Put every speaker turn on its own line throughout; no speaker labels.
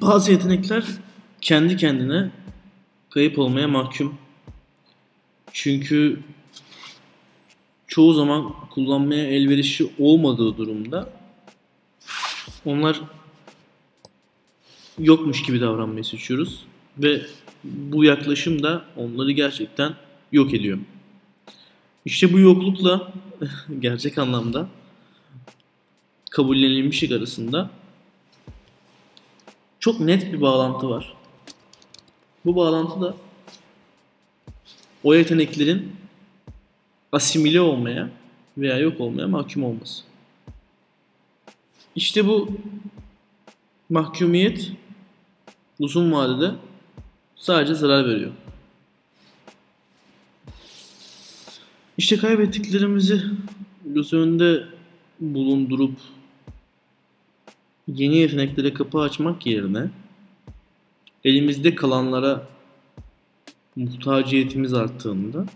Bazı yetenekler kendi kendine kayıp olmaya mahkum. Çünkü çoğu zaman kullanmaya elverişli olmadığı durumda onlar yokmuş gibi davranmayı seçiyoruz ve bu yaklaşım da onları gerçekten yok ediyor. İşte bu yoklukla gerçek anlamda kabullenilmişlik arasında çok net bir bağlantı var. Bu bağlantı da o yeteneklerin asimile olmaya veya yok olmaya mahkum olması. İşte bu mahkumiyet uzun vadede sadece zarar veriyor. İşte kaybettiklerimizi göz önünde bulundurup yeni yeteneklere kapı açmak yerine elimizde kalanlara muhtaciyetimiz arttığında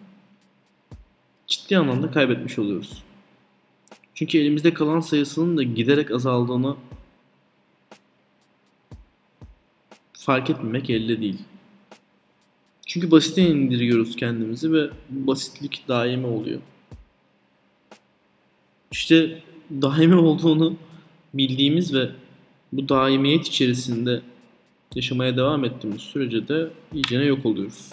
ciddi anlamda kaybetmiş oluyoruz. Çünkü elimizde kalan sayısının da giderek azaldığını fark etmemek elde değil. Çünkü basite indiriyoruz kendimizi ve basitlik daimi oluyor. İşte daimi olduğunu bildiğimiz ve bu daimiyet içerisinde yaşamaya devam ettiğimiz sürece de iyicene yok oluyoruz.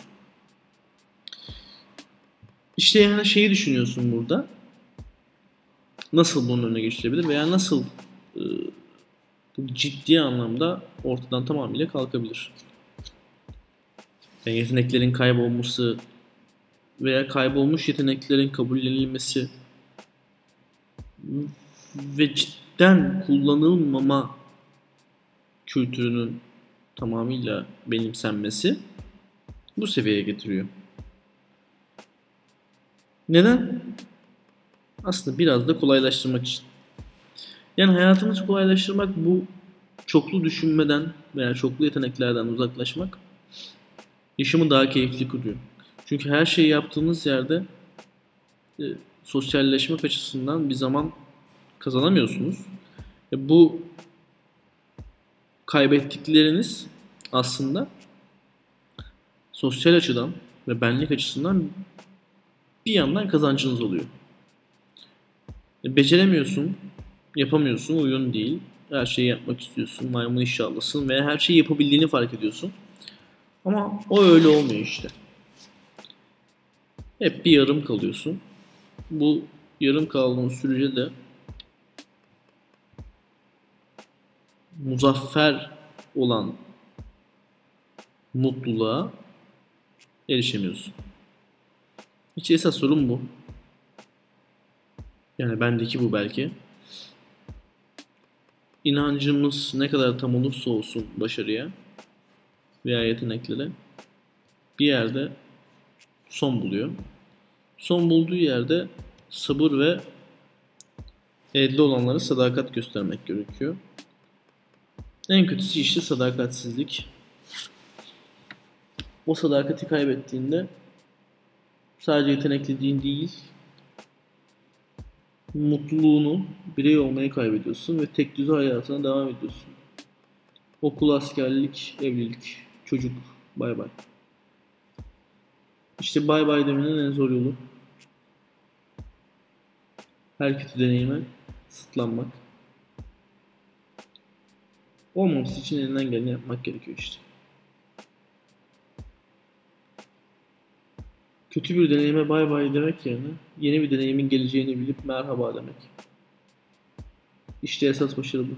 İşte yani şeyi düşünüyorsun burada. Nasıl bunun önüne geçilebilir veya nasıl e, ciddi anlamda ortadan tamamıyla kalkabilir? Yani yeteneklerin kaybolması veya kaybolmuş yeteneklerin kabullenilmesi ve cidden kullanılmama kültürünün tamamıyla benimsenmesi bu seviyeye getiriyor. Neden? Aslında biraz da kolaylaştırmak için. Yani hayatımızı kolaylaştırmak bu çoklu düşünmeden veya çoklu yeteneklerden uzaklaşmak yaşamı daha keyifli kılıyor. Çünkü her şeyi yaptığınız yerde e, sosyalleşmek açısından bir zaman kazanamıyorsunuz. E, bu kaybettikleriniz aslında sosyal açıdan ve benlik açısından bir yandan kazancınız oluyor. E, beceremiyorsun, yapamıyorsun, uygun değil. Her şeyi yapmak istiyorsun, maymun inşallahsın ve her şeyi yapabildiğini fark ediyorsun. Ama o öyle olmuyor işte. Hep bir yarım kalıyorsun. Bu yarım kaldığın sürece de muzaffer olan mutluluğa erişemiyorsun. İşte esas sorun bu. Yani bendeki bu belki. İnancımız ne kadar tam olursa olsun başarıya veya yeteneklere bir yerde son buluyor. Son bulduğu yerde sabır ve elde olanlara sadakat göstermek gerekiyor. En kötüsü işte sadakatsizlik. O sadakati kaybettiğinde sadece yetenekliliğin değil mutluluğunu, birey olmayı kaybediyorsun ve tek düze hayatına devam ediyorsun. Okul, askerlik, evlilik, çocuk, bay bay. İşte bay bay demenin en zor yolu. Her kötü deneyime sıtlanmak. Olmaması için elinden geleni yapmak gerekiyor işte. Kötü bir deneyime bay bay demek yerine yeni bir deneyimin geleceğini bilip merhaba demek. İşte esas başarı bu.